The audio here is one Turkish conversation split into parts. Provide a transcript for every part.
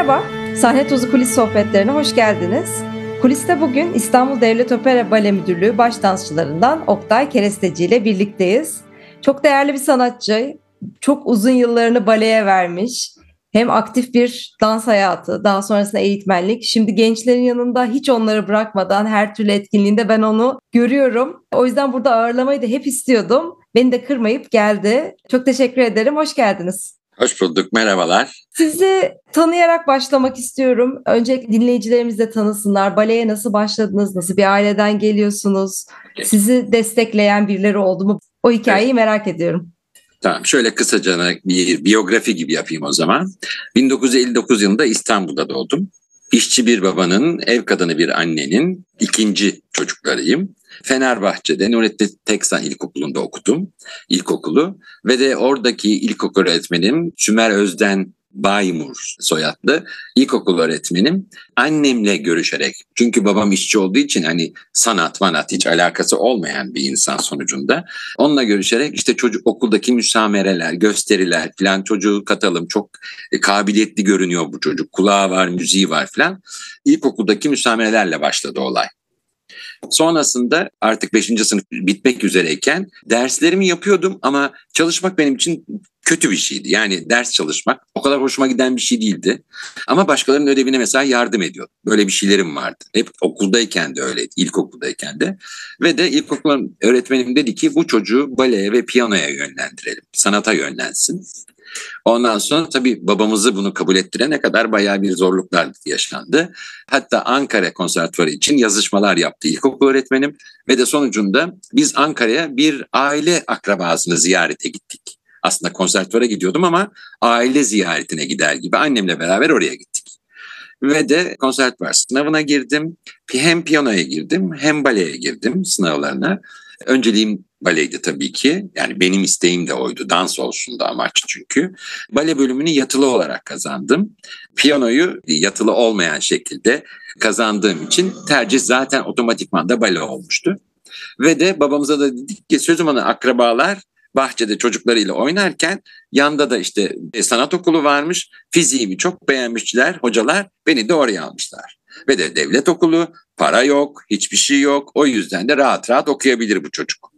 Merhaba, Sahne Tozu Kulis Sohbetlerine hoş geldiniz. Kuliste bugün İstanbul Devlet Opera Bale Müdürlüğü baş dansçılarından Oktay Keresteci ile birlikteyiz. Çok değerli bir sanatçı, çok uzun yıllarını baleye vermiş. Hem aktif bir dans hayatı, daha sonrasında eğitmenlik. Şimdi gençlerin yanında hiç onları bırakmadan her türlü etkinliğinde ben onu görüyorum. O yüzden burada ağırlamayı da hep istiyordum. Beni de kırmayıp geldi. Çok teşekkür ederim. Hoş geldiniz. Hoş bulduk, merhabalar. Sizi tanıyarak başlamak istiyorum. Önce dinleyicilerimiz de tanısınlar. Baleye nasıl başladınız? Nasıl bir aileden geliyorsunuz? Sizi destekleyen birileri oldu mu? O hikayeyi evet. merak ediyorum. Tamam şöyle kısaca bir biyografi gibi yapayım o zaman. 1959 yılında İstanbul'da doğdum. İşçi bir babanın, ev kadını bir annenin ikinci çocuklarıyım. Fenerbahçe'de Nurettin Teksan İlkokulu'nda okudum ilkokulu ve de oradaki ilkokul öğretmenim Sümer Özden Baymur soyadlı ilkokul öğretmenim. Annemle görüşerek çünkü babam işçi olduğu için hani sanat manat hiç alakası olmayan bir insan sonucunda. Onunla görüşerek işte çocuk okuldaki müsamereler gösteriler falan çocuğu katalım çok e, kabiliyetli görünüyor bu çocuk. Kulağı var müziği var falan ilkokuldaki müsamerelerle başladı olay. Sonrasında artık 5. sınıf bitmek üzereyken derslerimi yapıyordum ama çalışmak benim için kötü bir şeydi. Yani ders çalışmak o kadar hoşuma giden bir şey değildi. Ama başkalarının ödevine mesela yardım ediyordum. Böyle bir şeylerim vardı. Hep okuldayken de öyleydi, ilkokuldayken de. Ve de ilkokul öğretmenim dedi ki bu çocuğu baleye ve piyanoya yönlendirelim. Sanata yönlensin. Ondan sonra tabii babamızı bunu kabul ettirene kadar bayağı bir zorluklar yaşandı. Hatta Ankara Konservatuvarı için yazışmalar yaptı ilkokul öğretmenim ve de sonucunda biz Ankara'ya bir aile akrabasını ziyarete gittik. Aslında konservatuvara gidiyordum ama aile ziyaretine gider gibi annemle beraber oraya gittik. Ve de konservatuvar sınavına girdim. Hem piyanoya girdim hem baleye girdim sınavlarına. Önceliğim baleydi tabii ki. Yani benim isteğim de oydu. Dans olsun da amaç çünkü. Bale bölümünü yatılı olarak kazandım. Piyanoyu yatılı olmayan şekilde kazandığım için tercih zaten otomatikman da bale olmuştu. Ve de babamıza da dedik ki sözüm ona akrabalar bahçede çocuklarıyla oynarken yanda da işte sanat okulu varmış. Fiziğimi çok beğenmişler hocalar beni de oraya almışlar. Ve de devlet okulu para yok hiçbir şey yok o yüzden de rahat rahat okuyabilir bu çocuk.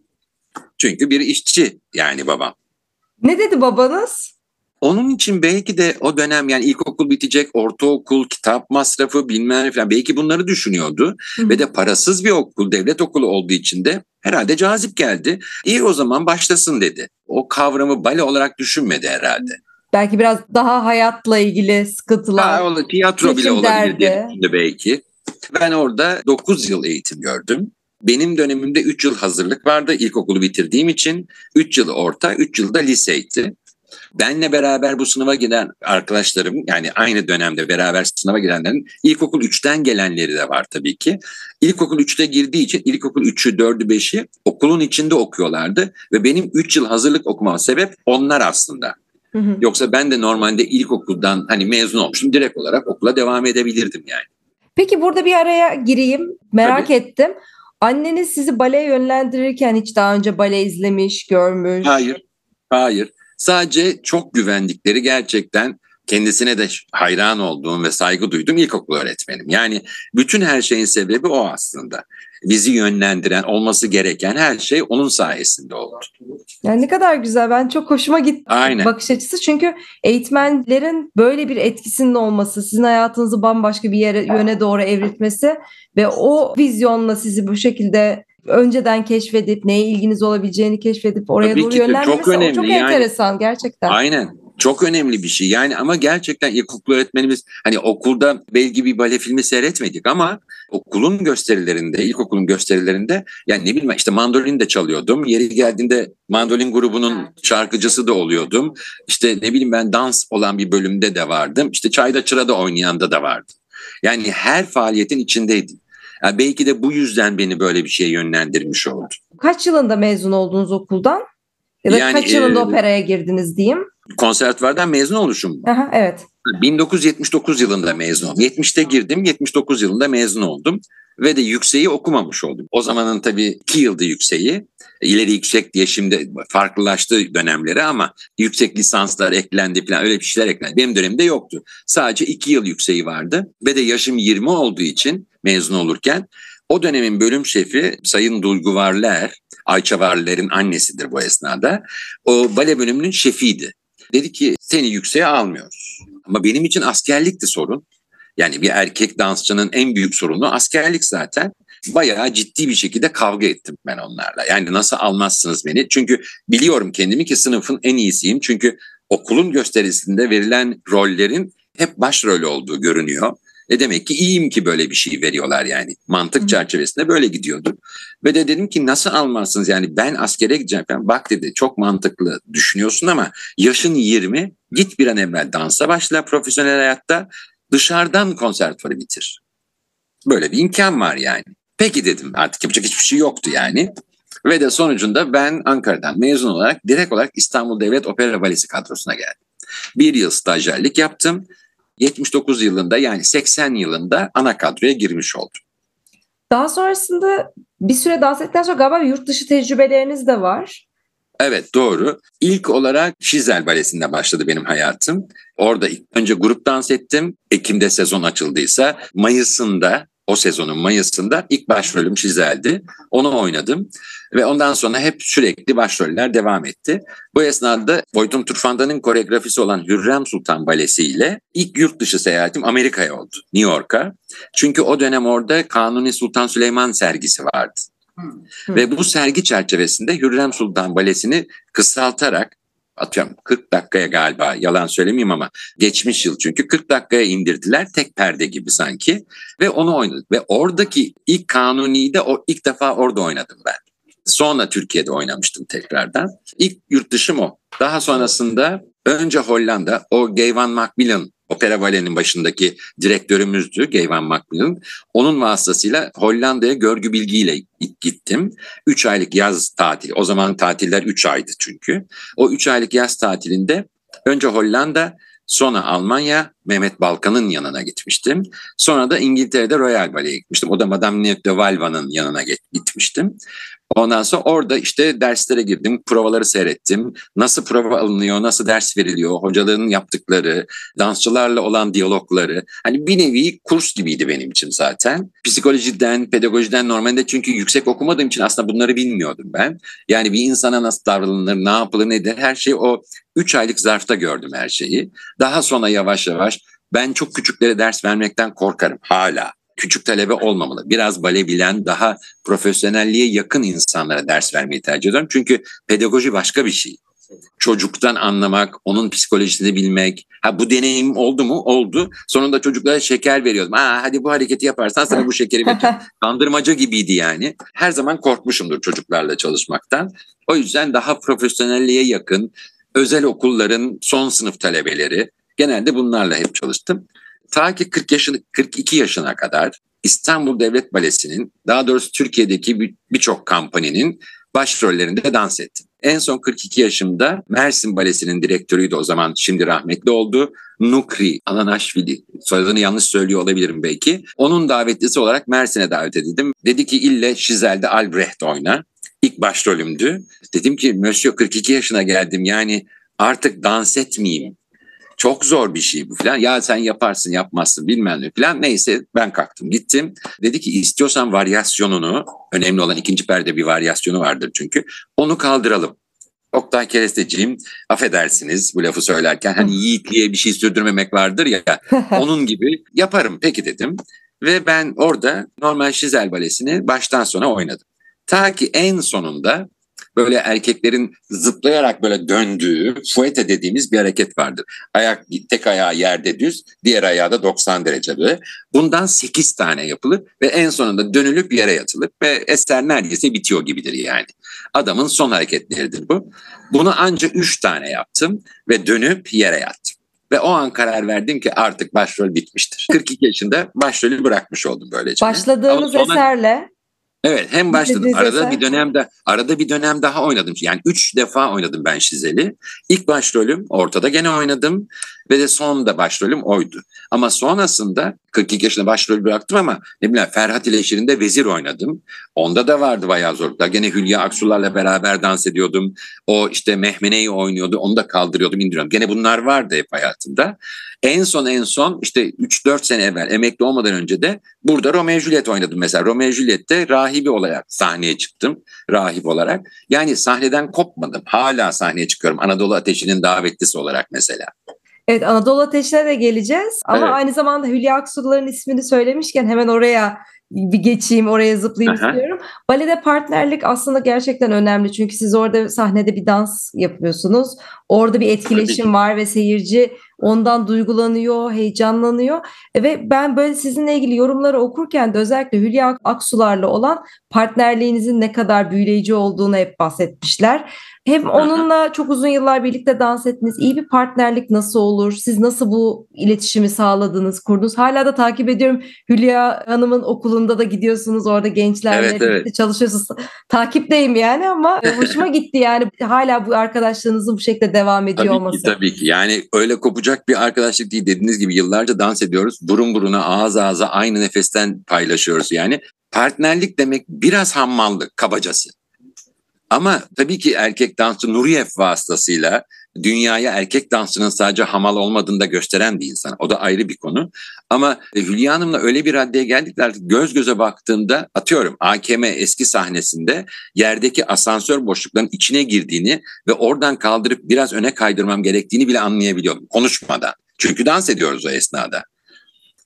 Çünkü bir işçi yani babam. Ne dedi babanız? Onun için belki de o dönem yani ilkokul bitecek, ortaokul, kitap masrafı bilmem ne falan belki bunları düşünüyordu. Hı. Ve de parasız bir okul, devlet okulu olduğu için de herhalde cazip geldi. İyi o zaman başlasın dedi. O kavramı bale olarak düşünmedi herhalde. Belki biraz daha hayatla ilgili sıkıntılar. Ha, o tiyatro bile olabilir diye belki. Ben orada 9 yıl eğitim gördüm. Benim dönemimde 3 yıl hazırlık vardı ilkokulu bitirdiğim için. 3 yıl orta, 3 yıl da liseydi. Benle beraber bu sınava giden arkadaşlarım yani aynı dönemde beraber sınava girenlerin ilkokul 3'ten gelenleri de var tabii ki. İlkokul 3'te girdiği için ilkokul 3'ü 4'ü 5'i okulun içinde okuyorlardı ve benim 3 yıl hazırlık okumam sebep onlar aslında. Hı hı. Yoksa ben de normalde ilkokuldan hani mezun olmuştum direkt olarak okula devam edebilirdim yani. Peki burada bir araya gireyim merak Tabii. ettim. Anneniz sizi bale yönlendirirken hiç daha önce bale izlemiş, görmüş? Hayır, hayır. Sadece çok güvendikleri gerçekten kendisine de hayran olduğum ve saygı duyduğum ilkokul öğretmenim. Yani bütün her şeyin sebebi o aslında. Bizi yönlendiren, olması gereken her şey onun sayesinde oldu. Yani ne kadar güzel. Ben çok hoşuma gitti Aynen. bakış açısı. Çünkü eğitmenlerin böyle bir etkisinin olması, sizin hayatınızı bambaşka bir yere yöne doğru evritmesi ve o vizyonla sizi bu şekilde önceden keşfedip neye ilginiz olabileceğini keşfedip oraya Tabii doğru yönlendirmesi çok, önemli. çok yani, enteresan gerçekten. Aynen. Çok önemli bir şey. Yani ama gerçekten ilkokul öğretmenimiz hani okulda belki bir bale filmi seyretmedik ama okulun gösterilerinde, ilkokulun gösterilerinde yani ne bileyim işte mandolin de çalıyordum. Yeri geldiğinde mandolin grubunun şarkıcısı da oluyordum. İşte ne bileyim ben dans olan bir bölümde de vardım. İşte çayda çırada oynayanda da vardım. Yani her faaliyetin içindeydim. Yani belki de bu yüzden beni böyle bir şeye yönlendirmiş oldu. Kaç yılında mezun oldunuz okuldan? Ya da yani, kaç yılında e, operaya girdiniz diyeyim? Konservatuvardan mezun oluşum. Aha, evet. 1979 yılında mezun oldum. 70'te girdim, 79 yılında mezun oldum. ve de yükseği okumamış oldum. O zamanın tabii iki yılda yükseği. İleri yüksek diye şimdi farklılaştı dönemleri ama yüksek lisanslar eklendi falan öyle bir şeyler eklendi. Benim dönemimde yoktu. Sadece iki yıl yükseği vardı ve de yaşım 20 olduğu için mezun olurken o dönemin bölüm şefi Sayın Duygu Varler, Ayça Varler'in annesidir bu esnada. O bale bölümünün şefiydi. Dedi ki seni yükseğe almıyoruz. Ama benim için askerlikti sorun. Yani bir erkek dansçının en büyük sorunu askerlik zaten. Bayağı ciddi bir şekilde kavga ettim ben onlarla. Yani nasıl almazsınız beni? Çünkü biliyorum kendimi ki sınıfın en iyisiyim. Çünkü okulun gösterisinde verilen rollerin hep başrol olduğu görünüyor. E demek ki iyiyim ki böyle bir şey veriyorlar yani. Mantık çerçevesinde böyle gidiyordu. Ve de dedim ki nasıl almazsınız yani ben askere gideceğim falan. Bak dedi çok mantıklı düşünüyorsun ama yaşın 20 git bir an evvel dansa başla profesyonel hayatta dışarıdan konservatuvarı bitir. Böyle bir imkan var yani. Peki dedim artık yapacak hiçbir şey yoktu yani. Ve de sonucunda ben Ankara'dan mezun olarak direkt olarak İstanbul Devlet Opera Balesi kadrosuna geldim. Bir yıl stajyerlik yaptım. 79 yılında yani 80 yılında ana kadroya girmiş oldum. Daha sonrasında bir süre dans ettikten sonra galiba yurt dışı tecrübeleriniz de var. Evet doğru. İlk olarak Şizel Balesi'nde başladı benim hayatım. Orada önce grup dans ettim. Ekim'de sezon açıldıysa Mayıs'ında o sezonun Mayıs'ında ilk başrolüm Şizel'di. Onu oynadım ve ondan sonra hep sürekli başroller devam etti. Bu esnada Boytun Turfanda'nın koreografisi olan Hürrem Sultan Balesi ile ilk yurt dışı seyahatim Amerika'ya oldu, New York'a. Çünkü o dönem orada Kanuni Sultan Süleyman sergisi vardı. Ve bu sergi çerçevesinde Hürrem Sultan Balesi'ni kısaltarak atıyorum 40 dakikaya galiba yalan söylemeyeyim ama geçmiş yıl çünkü 40 dakikaya indirdiler tek perde gibi sanki ve onu oynadık ve oradaki ilk kanuni de o ilk defa orada oynadım ben. Sonra Türkiye'de oynamıştım tekrardan. İlk yurt dışım o. Daha sonrasında önce Hollanda o Gayvan Macmillan opera balenin başındaki direktörümüzdü Gayvan Macmillan. Onun vasıtasıyla Hollanda'ya görgü bilgiyle gittim. Üç aylık yaz tatili. O zaman tatiller üç aydı çünkü. O üç aylık yaz tatilinde önce Hollanda Sonra Almanya Mehmet Balkan'ın yanına gitmiştim. Sonra da İngiltere'de Royal Ballet'e gitmiştim. O da Madame de Valva'nın yanına gitmiştim. Ondan sonra orada işte derslere girdim, provaları seyrettim. Nasıl prova alınıyor, nasıl ders veriliyor, hocaların yaptıkları, dansçılarla olan diyalogları. Hani bir nevi kurs gibiydi benim için zaten. Psikolojiden, pedagojiden normalde çünkü yüksek okumadığım için aslında bunları bilmiyordum ben. Yani bir insana nasıl davranılır, ne yapılır, nedir her şey o üç aylık zarfta gördüm her şeyi. Daha sonra yavaş yavaş ben çok küçüklere ders vermekten korkarım hala küçük talebe olmamalı. Biraz bale bilen, daha profesyonelliğe yakın insanlara ders vermeyi tercih ediyorum. Çünkü pedagoji başka bir şey. Çocuktan anlamak, onun psikolojisini bilmek. Ha bu deneyim oldu mu? Oldu. Sonunda çocuklara şeker veriyordum. Aa hadi bu hareketi yaparsan sana bu şekeri vereceğim. Kandırmaca gibiydi yani. Her zaman korkmuşumdur çocuklarla çalışmaktan. O yüzden daha profesyonelliğe yakın, özel okulların son sınıf talebeleri, genelde bunlarla hep çalıştım ta ki 40 yaşını 42 yaşına kadar İstanbul Devlet Balesi'nin daha doğrusu Türkiye'deki birçok kampanyanın başrollerinde dans ettim. En son 42 yaşımda Mersin Balesi'nin direktörüydü o zaman şimdi rahmetli oldu. Nukri Ananaşvili soyadını yanlış söylüyor olabilirim belki. Onun davetlisi olarak Mersin'e davet edildim. Dedi ki ille Şizel'de Albrecht oyna. İlk başrolümdü. Dedim ki Monsieur 42 yaşına geldim yani artık dans etmeyeyim çok zor bir şey bu falan. Ya sen yaparsın yapmazsın bilmem ne falan. Neyse ben kalktım gittim. Dedi ki istiyorsan varyasyonunu önemli olan ikinci perde bir varyasyonu vardır çünkü. Onu kaldıralım. Oktay Keresteciğim affedersiniz bu lafı söylerken hani yiğitliğe bir şey sürdürmemek vardır ya onun gibi yaparım peki dedim. Ve ben orada normal Şizel Balesi'ni baştan sona oynadım. Ta ki en sonunda böyle erkeklerin zıplayarak böyle döndüğü fuete dediğimiz bir hareket vardır. Ayak tek ayağı yerde düz, diğer ayağı da 90 derece böyle. Bundan 8 tane yapılır ve en sonunda dönülüp yere yatılır ve eser neredeyse bitiyor gibidir yani. Adamın son hareketleridir bu. Bunu ancak 3 tane yaptım ve dönüp yere yattım. Ve o an karar verdim ki artık başrol bitmiştir. 42 yaşında başrolü bırakmış oldum böylece. Başladığınız sonra... eserle Evet hem başladım. Arada bir dönemde arada bir dönem daha oynadım. Yani üç defa oynadım ben Şizel'i. İlk başrolüm ortada gene oynadım. Ve de son da başrolüm oydu. Ama sonrasında 42 yaşında başrol bıraktım ama ne bileyim Ferhat ile Şirin'de vezir oynadım. Onda da vardı bayağı zorluklar. Gene Hülya Aksular'la beraber dans ediyordum. O işte Mehmene'yi oynuyordu. Onu da kaldırıyordum, indiriyordum. Gene bunlar vardı hep hayatımda. En son en son işte 3-4 sene evvel emekli olmadan önce de burada Romeo Juliet oynadım mesela. Romeo Juliet'te rahibi olarak sahneye çıktım. Rahip olarak. Yani sahneden kopmadım. Hala sahneye çıkıyorum. Anadolu Ateşi'nin davetlisi olarak mesela. Evet Anadolu Ateşi'ne de geleceğiz. Ama evet. aynı zamanda Hülya Aksu'ların ismini söylemişken hemen oraya bir geçeyim oraya zıplayayım Aha. istiyorum. Balede partnerlik aslında gerçekten önemli. Çünkü siz orada sahnede bir dans yapıyorsunuz. Orada bir etkileşim var ve seyirci ondan duygulanıyor, heyecanlanıyor. Ve ben böyle sizinle ilgili yorumları okurken de özellikle Hülya Aksular'la olan partnerliğinizin ne kadar büyüleyici olduğunu hep bahsetmişler. Hem onunla çok uzun yıllar birlikte dans ettiniz. İyi bir partnerlik nasıl olur? Siz nasıl bu iletişimi sağladınız, kurdunuz? Hala da takip ediyorum. Hülya Hanım'ın okulunda da gidiyorsunuz. Orada gençlerle evet, evet. çalışıyorsunuz. Takipteyim yani ama hoşuma gitti yani. Hala bu arkadaşlığınızın bu şekilde devam ediyor tabii olması. Ki, tabii ki. Yani öyle kopacak bir arkadaşlık değil. Dediğiniz gibi yıllarca dans ediyoruz. Burun buruna, ağız ağza aynı nefesten paylaşıyoruz yani. Partnerlik demek biraz hammallık, kabacası. Ama tabii ki erkek dansçı Nuriyev vasıtasıyla dünyaya erkek dansçının sadece hamal olmadığını da gösteren bir insan. O da ayrı bir konu. Ama Hülya Hanım'la öyle bir raddeye geldik ki göz göze baktığımda atıyorum AKM eski sahnesinde yerdeki asansör boşluklarının içine girdiğini ve oradan kaldırıp biraz öne kaydırmam gerektiğini bile anlayabiliyorum konuşmadan. Çünkü dans ediyoruz o esnada.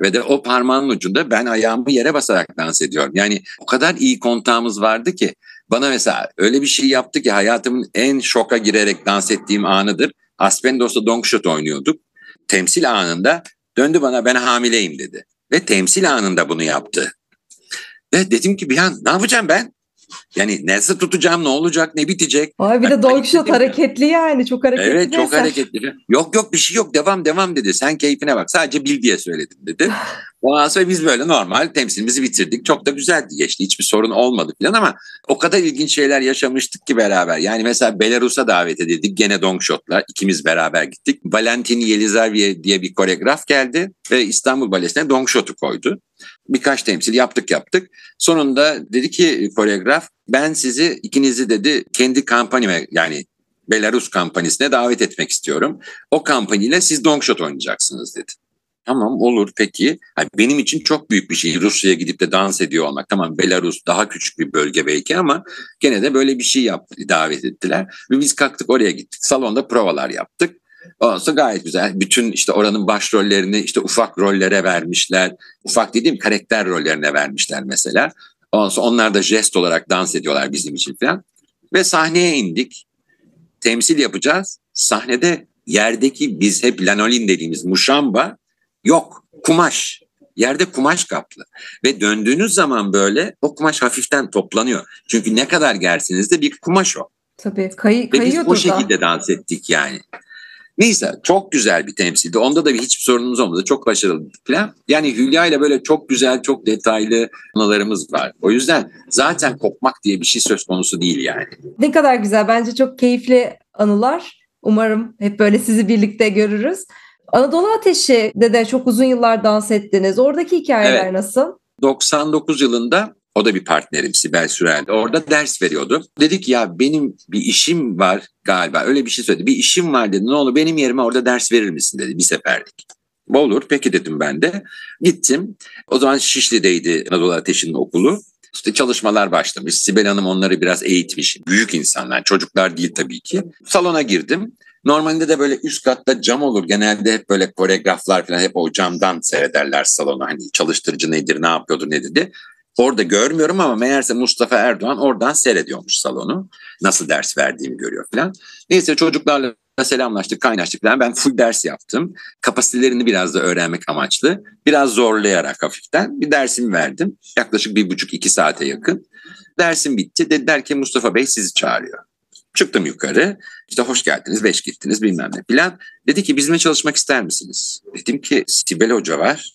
Ve de o parmağın ucunda ben ayağımı yere basarak dans ediyorum. Yani o kadar iyi kontağımız vardı ki bana mesela öyle bir şey yaptı ki hayatımın en şoka girerek dans ettiğim anıdır. Aspendos'ta Dongshot oynuyorduk. Temsil anında döndü bana ben hamileyim dedi. Ve temsil anında bunu yaptı. Ve dedim ki bir an ne yapacağım ben? Yani nasıl tutacağım, ne olacak, ne bitecek? Ay bir de Dongshot hareketli yani, çok hareketli. Evet, çok hareketli. Yok yok bir şey yok, devam devam dedi. Sen keyfine bak, sadece bil diye söyledim dedi. Ondan sonra biz böyle normal temsilimizi bitirdik. Çok da güzeldi geçti. Hiçbir sorun olmadı falan ama o kadar ilginç şeyler yaşamıştık ki beraber. Yani mesela Belarus'a davet edildik. Gene Dongshot'la ikimiz beraber gittik. Valentin Yelizavie diye bir koreograf geldi ve İstanbul Balesi'ne Dongshot'u koydu. Birkaç temsil yaptık yaptık. Sonunda dedi ki koreograf ben sizi ikinizi dedi kendi kampanyama yani Belarus kampanyasına davet etmek istiyorum. O kampanyayla siz Dongshot oynayacaksınız dedi. Tamam olur peki. Yani benim için çok büyük bir şey Rusya'ya gidip de dans ediyor olmak. Tamam Belarus daha küçük bir bölge belki ama gene de böyle bir şey yaptı, davet ettiler. Ve biz kalktık oraya gittik. Salonda provalar yaptık. Sonra gayet güzel. Bütün işte oranın başrollerini işte ufak rollere vermişler. Ufak dediğim karakter rollerine vermişler mesela. Sonra onlar da jest olarak dans ediyorlar bizim için falan. Ve sahneye indik. Temsil yapacağız. Sahnede yerdeki biz hep lanolin dediğimiz muşamba Yok kumaş. Yerde kumaş kaplı. Ve döndüğünüz zaman böyle o kumaş hafiften toplanıyor. Çünkü ne kadar gersiniz de bir kumaş o. Tabii kay, Ve biz o şekilde dans ettik yani. Neyse çok güzel bir temsildi. Onda da bir hiçbir sorunumuz olmadı. Çok başarılı falan. Yani Hülya ile böyle çok güzel, çok detaylı anılarımız var. O yüzden zaten kopmak diye bir şey söz konusu değil yani. Ne kadar güzel. Bence çok keyifli anılar. Umarım hep böyle sizi birlikte görürüz. Anadolu Ateşi'de de çok uzun yıllar dans ettiniz. Oradaki hikayeler evet. nasıl? 99 yılında o da bir partnerim Sibel Sürel. Orada ders veriyordu. Dedik ya benim bir işim var galiba. Öyle bir şey söyledi. Bir işim var dedi. Ne olur benim yerime orada ders verir misin dedi bir seferlik. Olur peki dedim ben de. Gittim. O zaman Şişli'deydi Anadolu Ateşi'nin okulu. İşte çalışmalar başlamış. Sibel Hanım onları biraz eğitmiş. Büyük insanlar, çocuklar değil tabii ki. Salona girdim. Normalde de böyle üst katta cam olur. Genelde hep böyle koreograflar falan hep o camdan seyrederler salonu. Hani çalıştırıcı nedir, ne yapıyordur, ne dedi. Orada görmüyorum ama meğerse Mustafa Erdoğan oradan seyrediyormuş salonu. Nasıl ders verdiğimi görüyor falan. Neyse çocuklarla selamlaştık, kaynaştık falan. Ben full ders yaptım. Kapasitelerini biraz da öğrenmek amaçlı. Biraz zorlayarak hafiften bir dersimi verdim. Yaklaşık bir buçuk iki saate yakın. Dersim bitti. Dediler ki Mustafa Bey sizi çağırıyor. Çıktım yukarı. İşte hoş geldiniz, beş gittiniz bilmem ne filan. Dedi ki bizimle çalışmak ister misiniz? Dedim ki Sibel Hoca var.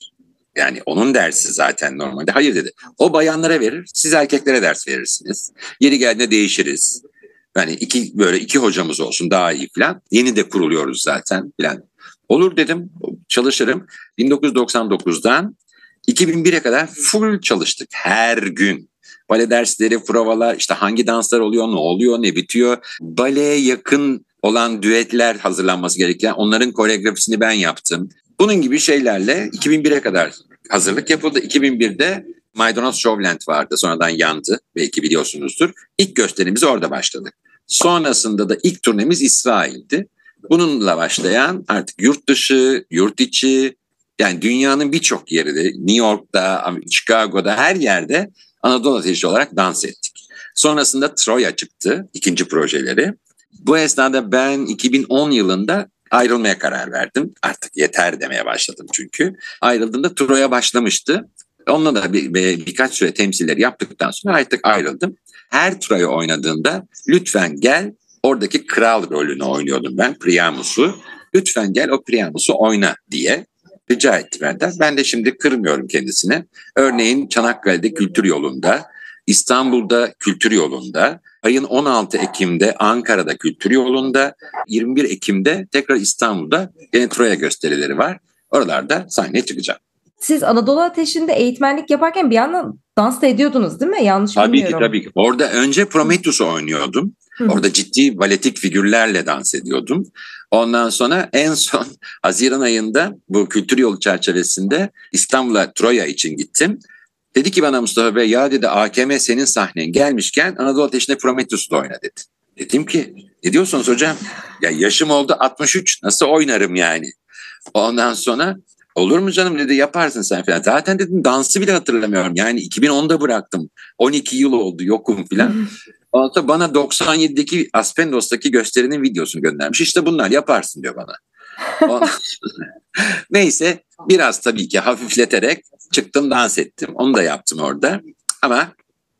Yani onun dersi zaten normalde. Hayır dedi. O bayanlara verir, siz erkeklere ders verirsiniz. Yeri geldiğinde değişiriz. Yani iki böyle iki hocamız olsun daha iyi filan. Yeni de kuruluyoruz zaten filan. Olur dedim çalışırım. 1999'dan 2001'e kadar full çalıştık her gün. Bale dersleri, provalar, işte hangi danslar oluyor, ne oluyor, ne bitiyor. Baleye yakın olan düetler hazırlanması gereken onların koreografisini ben yaptım. Bunun gibi şeylerle 2001'e kadar hazırlık yapıldı. 2001'de Maydanoz Showland vardı. Sonradan yandı. Belki biliyorsunuzdur. İlk gösterimiz orada başladık. Sonrasında da ilk turnemiz İsrail'di. Bununla başlayan artık yurt dışı, yurt içi yani dünyanın birçok yerinde New York'ta, Chicago'da her yerde Anadolu Ateşi olarak dans ettik. Sonrasında Troya çıktı ikinci projeleri. Bu esnada ben 2010 yılında ayrılmaya karar verdim. Artık yeter demeye başladım çünkü. Ayrıldığımda Troya başlamıştı. Onunla da bir, bir, birkaç süre temsilleri yaptıktan sonra artık ayrıldım. Her Troya oynadığında lütfen gel oradaki kral rolünü oynuyordum ben Priamus'u. Lütfen gel o Priamus'u oyna diye rica etti benden. Ben de şimdi kırmıyorum kendisine. Örneğin Çanakkale'de kültür yolunda, İstanbul'da kültür yolunda, ayın 16 Ekim'de Ankara'da kültür yolunda, 21 Ekim'de tekrar İstanbul'da yine Troya gösterileri var. Oralarda sahneye çıkacağım. Siz Anadolu Ateşi'nde eğitmenlik yaparken bir yandan dans da ediyordunuz değil mi? Yanlış tabii bilmiyorum. Tabii ki tabii ki. Orada önce Prometheus'u oynuyordum. Orada ciddi baletik figürlerle dans ediyordum. Ondan sonra en son Haziran ayında bu kültür yolu çerçevesinde İstanbul'a Troya için gittim. Dedi ki bana Mustafa Bey ya dedi AKM senin sahnen gelmişken Anadolu Ateşi'nde Prometheus'da oyna dedi. Dedim ki ne diyorsunuz hocam? Ya yaşım oldu 63 nasıl oynarım yani? Ondan sonra olur mu canım dedi yaparsın sen falan. Zaten dedim dansı bile hatırlamıyorum. Yani 2010'da bıraktım. 12 yıl oldu yokum falan. Ondan bana 97'deki Aspendos'taki gösterinin videosunu göndermiş. İşte bunlar yaparsın diyor bana. Neyse biraz tabii ki hafifleterek çıktım dans ettim. Onu da yaptım orada. Ama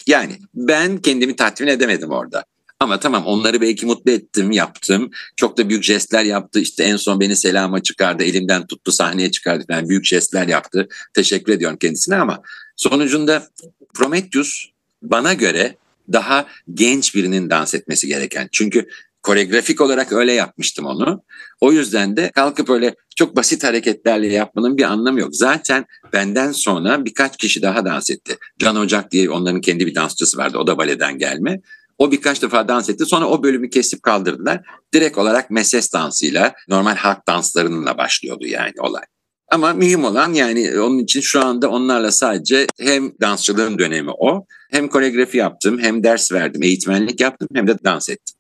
yani ben kendimi tatmin edemedim orada. Ama tamam onları belki mutlu ettim, yaptım. Çok da büyük jestler yaptı. İşte en son beni selama çıkardı, elimden tuttu, sahneye çıkardı falan büyük jestler yaptı. Teşekkür ediyorum kendisine ama sonucunda Prometheus bana göre daha genç birinin dans etmesi gereken. Çünkü koreografik olarak öyle yapmıştım onu. O yüzden de kalkıp öyle çok basit hareketlerle yapmanın bir anlamı yok. Zaten benden sonra birkaç kişi daha dans etti. Can Ocak diye onların kendi bir dansçısı vardı. O da baleden gelme. O birkaç defa dans etti. Sonra o bölümü kesip kaldırdılar. Direkt olarak meses dansıyla, normal halk danslarıyla başlıyordu yani olay. Ama mühim olan yani onun için şu anda onlarla sadece hem dansçılığın dönemi o, hem koreografi yaptım, hem ders verdim, eğitmenlik yaptım, hem de dans ettim.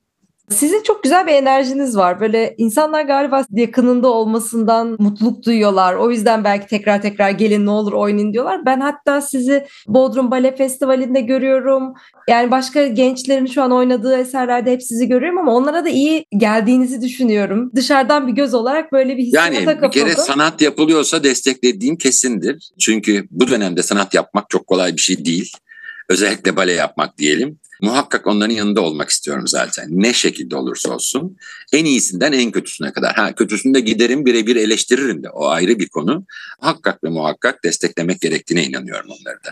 Sizin çok güzel bir enerjiniz var. Böyle insanlar galiba yakınında olmasından mutluluk duyuyorlar. O yüzden belki tekrar tekrar gelin ne olur oynayın diyorlar. Ben hatta sizi Bodrum Bale Festivali'nde görüyorum. Yani başka gençlerin şu an oynadığı eserlerde hep sizi görüyorum ama onlara da iyi geldiğinizi düşünüyorum. Dışarıdan bir göz olarak böyle bir hissiyata Yani kapıldım. bir kere sanat yapılıyorsa desteklediğim kesindir. Çünkü bu dönemde sanat yapmak çok kolay bir şey değil. Özellikle bale yapmak diyelim. Muhakkak onların yanında olmak istiyorum zaten. Ne şekilde olursa olsun. En iyisinden en kötüsüne kadar. Ha kötüsünde giderim birebir eleştiririm de o ayrı bir konu. Muhakkak ve muhakkak desteklemek gerektiğine inanıyorum onları da.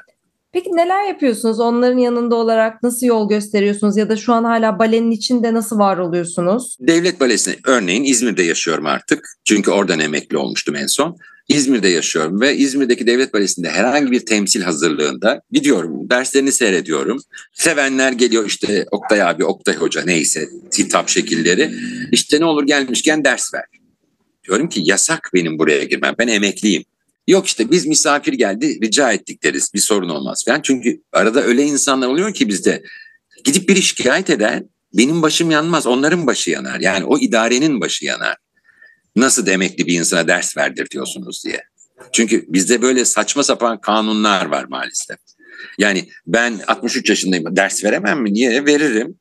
Peki neler yapıyorsunuz? Onların yanında olarak nasıl yol gösteriyorsunuz? Ya da şu an hala balenin içinde nasıl var oluyorsunuz? Devlet Balesi'ne örneğin İzmir'de yaşıyorum artık. Çünkü oradan emekli olmuştum en son. İzmir'de yaşıyorum ve İzmir'deki Devlet Balesi'nde herhangi bir temsil hazırlığında gidiyorum. Derslerini seyrediyorum. Sevenler geliyor işte Oktay abi, Oktay Hoca neyse hitap şekilleri. İşte ne olur gelmişken ders ver. Diyorum ki yasak benim buraya girmem. Ben emekliyim. Yok işte biz misafir geldi rica ettik deriz bir sorun olmaz falan. Çünkü arada öyle insanlar oluyor ki bizde gidip biri şikayet eder benim başım yanmaz onların başı yanar. Yani o idarenin başı yanar. Nasıl demekli bir insana ders verdirtiyorsunuz diye. Çünkü bizde böyle saçma sapan kanunlar var maalesef. Yani ben 63 yaşındayım ders veremem mi? Niye? Veririm.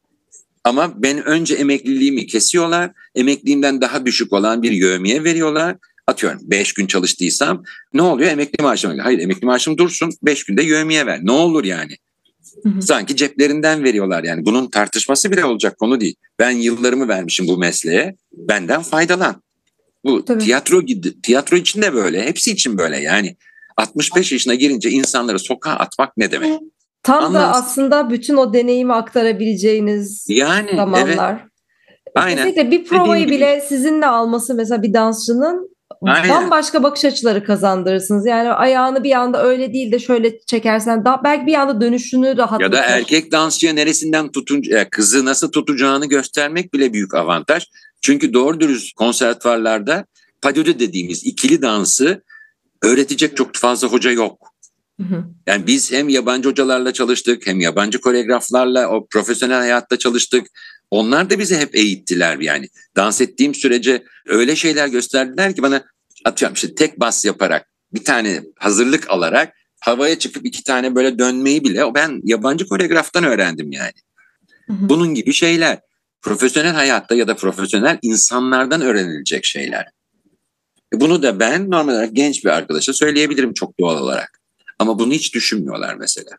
Ama ben önce emekliliğimi kesiyorlar. Emekliliğimden daha düşük olan bir yövmiye veriyorlar. Atıyorum 5 gün çalıştıysam ne oluyor? Emekli maaşım. Hayır emekli maaşım dursun 5 günde yövmiye ver. Ne olur yani? Hı hı. Sanki ceplerinden veriyorlar yani. Bunun tartışması bile olacak konu değil. Ben yıllarımı vermişim bu mesleğe. Benden faydalan. Bu Tabii. tiyatro tiyatro için de böyle. Hepsi için böyle yani. 65 yaşına girince insanları sokağa atmak ne demek? Tam da Anlamsız. aslında bütün o deneyimi aktarabileceğiniz Yani evet. zamanlar. Aynen. Kesinlikle bir provayı bile sizinle alması mesela bir dansçının Aynen. bambaşka bakış açıları kazandırırsınız. Yani ayağını bir anda öyle değil de şöyle çekersen daha belki bir anda dönüşünü rahatlatır. Ya da erkek dansçıya neresinden tutun kızı nasıl tutacağını göstermek bile büyük avantaj. Çünkü doğru dürüst konservatuvarlarda padöde dediğimiz ikili dansı öğretecek çok fazla hoca yok. Yani biz hem yabancı hocalarla çalıştık hem yabancı koreograflarla o profesyonel hayatta çalıştık. Onlar da bizi hep eğittiler yani. Dans ettiğim sürece öyle şeyler gösterdiler ki bana atıyorum işte tek bas yaparak bir tane hazırlık alarak havaya çıkıp iki tane böyle dönmeyi bile ben yabancı koreograftan öğrendim yani. Bunun gibi şeyler profesyonel hayatta ya da profesyonel insanlardan öğrenilecek şeyler. E, bunu da ben normal olarak genç bir arkadaşa söyleyebilirim çok doğal olarak. Ama bunu hiç düşünmüyorlar mesela.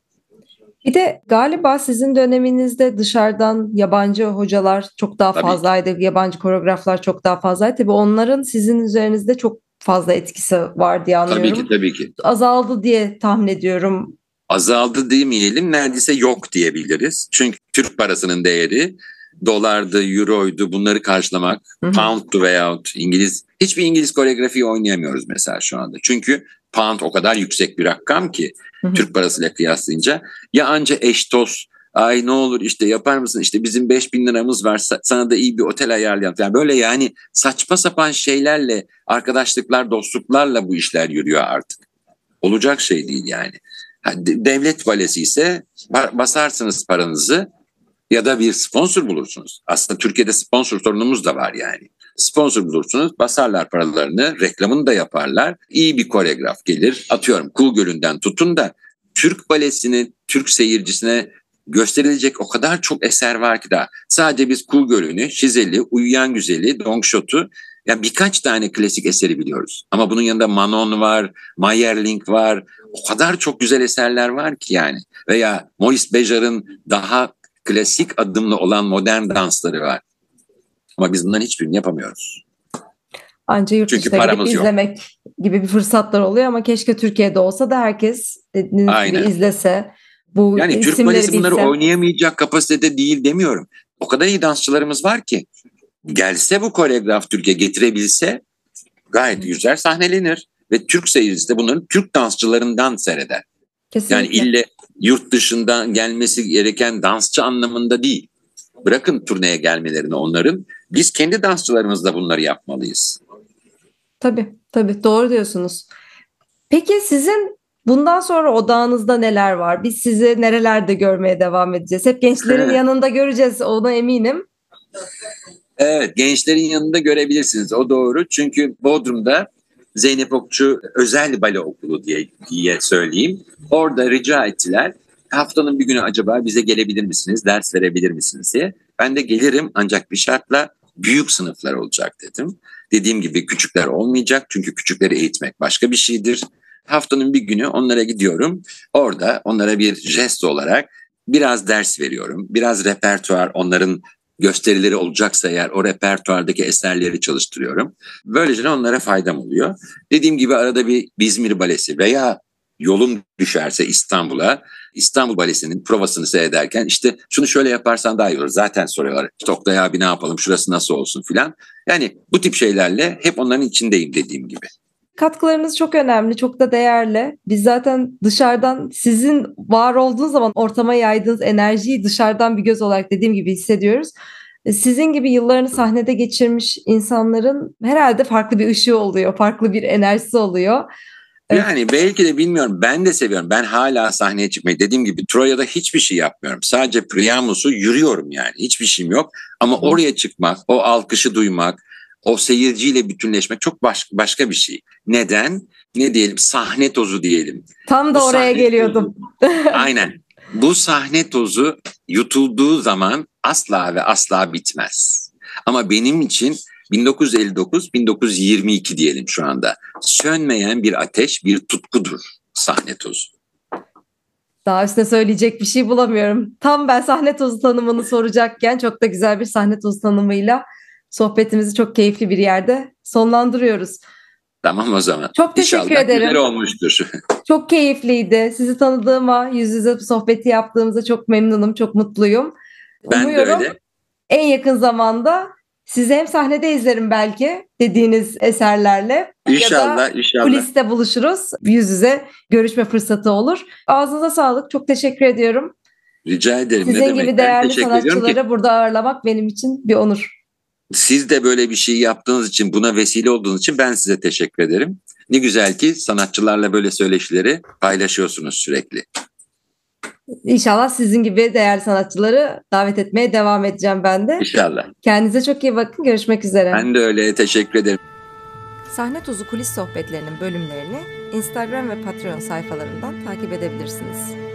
Bir de galiba sizin döneminizde dışarıdan yabancı hocalar çok daha Tabii. fazlaydı. Yabancı koreograflar çok daha fazlaydı. Tabii onların sizin üzerinizde çok fazla etkisi var diye anlıyorum. Tabii ki tabii ki. Azaldı diye tahmin ediyorum. Azaldı demeyelim neredeyse yok diyebiliriz. Çünkü Türk parasının değeri dolardı, euroydu bunları karşılamak, hı hı. pound'du veyahut İngiliz. Hiçbir İngiliz koreografiyi oynayamıyoruz mesela şu anda. Çünkü pound o kadar yüksek bir rakam ki. Türk parasıyla kıyaslayınca. Ya anca eş dost ay ne olur işte yapar mısın işte bizim 5000 liramız var sana da iyi bir otel ayarlayalım. Yani böyle yani saçma sapan şeylerle arkadaşlıklar dostluklarla bu işler yürüyor artık. Olacak şey değil yani. Devlet balesi ise basarsınız paranızı ya da bir sponsor bulursunuz. Aslında Türkiye'de sponsor sorunumuz da var yani. Sponsor bulursunuz, basarlar paralarını, reklamını da yaparlar. İyi bir koreograf gelir. Atıyorum Kul Gölü'nden tutun da Türk balesini Türk seyircisine gösterilecek o kadar çok eser var ki daha. Sadece biz Kul Gölü'nü, Şizeli, Uyuyan Güzeli, Dongshot'u yani birkaç tane klasik eseri biliyoruz. Ama bunun yanında Manon var, Mayerling var. O kadar çok güzel eserler var ki yani. Veya Maurice Bejar'ın daha klasik adımlı olan modern dansları var. Ama biz bunların hiçbirini yapamıyoruz. Anca yurt Çünkü dışına gidip izlemek yok. gibi bir fırsatlar oluyor ama keşke Türkiye'de olsa da herkes gibi izlese. Bu yani Türk balesi bunları oynayamayacak kapasitede değil demiyorum. O kadar iyi dansçılarımız var ki gelse bu koreograf Türkiye getirebilse gayet güzel sahnelenir ve Türk seyircisi de bunların Türk dansçılarından seyreder. Kesinlikle. Yani ille yurt dışından gelmesi gereken dansçı anlamında değil. Bırakın turneye gelmelerini onların. Biz kendi dansçılarımızla bunları yapmalıyız. Tabii tabii doğru diyorsunuz. Peki sizin bundan sonra odağınızda neler var? Biz sizi nerelerde görmeye devam edeceğiz? Hep gençlerin yanında göreceğiz ona eminim. Evet gençlerin yanında görebilirsiniz o doğru. Çünkü Bodrum'da Zeynep Okçu özel bale okulu diye, diye söyleyeyim. Orada rica ettiler. Haftanın bir günü acaba bize gelebilir misiniz, ders verebilir misiniz diye. Ben de gelirim ancak bir şartla büyük sınıflar olacak dedim. Dediğim gibi küçükler olmayacak çünkü küçükleri eğitmek başka bir şeydir. Haftanın bir günü onlara gidiyorum. Orada onlara bir jest olarak biraz ders veriyorum. Biraz repertuar onların gösterileri olacaksa eğer o repertuardaki eserleri çalıştırıyorum. Böylece onlara faydam oluyor. Dediğim gibi arada bir İzmir Balesi veya yolum düşerse İstanbul'a İstanbul Balesi'nin provasını seyrederken işte şunu şöyle yaparsan daha iyi olur. Zaten soruyorlar işte Oktay abi ne yapalım şurası nasıl olsun filan. Yani bu tip şeylerle hep onların içindeyim dediğim gibi. Katkılarınız çok önemli, çok da değerli. Biz zaten dışarıdan sizin var olduğunuz zaman ortama yaydığınız enerjiyi dışarıdan bir göz olarak dediğim gibi hissediyoruz. E, sizin gibi yıllarını sahnede geçirmiş insanların herhalde farklı bir ışığı oluyor, farklı bir enerjisi oluyor. Yani belki de bilmiyorum. Ben de seviyorum. Ben hala sahneye çıkmayı dediğim gibi Troya'da hiçbir şey yapmıyorum. Sadece Priamus'u yürüyorum yani. Hiçbir şeyim yok. Ama oraya çıkmak, o alkışı duymak, o seyirciyle bütünleşmek çok baş, başka bir şey. Neden? Ne diyelim? Sahne tozu diyelim. Tam da Bu oraya geliyordum. Aynen. Bu sahne tozu yutulduğu zaman asla ve asla bitmez. Ama benim için 1959-1922 diyelim şu anda. Sönmeyen bir ateş, bir tutkudur sahne tozu. Daha üstüne söyleyecek bir şey bulamıyorum. Tam ben sahne tozu tanımını soracakken çok da güzel bir sahne tozu tanımıyla sohbetimizi çok keyifli bir yerde sonlandırıyoruz. Tamam o zaman. Çok teşekkür İnşallah ederim. güzel olmuştur. çok keyifliydi. Sizi tanıdığıma, yüz yüze sohbeti yaptığımıza çok memnunum, çok mutluyum. Ben Umuyorum de öyle. En yakın zamanda Sizi hem sahnede izlerim belki dediğiniz eserlerle. ya da İnşallah, inşallah. kuliste buluşuruz. Yüz yüze görüşme fırsatı olur. Ağzınıza sağlık. Çok teşekkür ediyorum. Rica ederim. Sizin ne demek? gibi değerli sanatçıları burada ağırlamak benim için bir onur. Siz de böyle bir şey yaptığınız için, buna vesile olduğunuz için ben size teşekkür ederim. Ne güzel ki sanatçılarla böyle söyleşileri paylaşıyorsunuz sürekli. İnşallah sizin gibi değerli sanatçıları davet etmeye devam edeceğim ben de. İnşallah. Kendinize çok iyi bakın. Görüşmek üzere. Ben de öyle teşekkür ederim. Sahne Tozu kulis sohbetlerinin bölümlerini Instagram ve Patreon sayfalarından takip edebilirsiniz.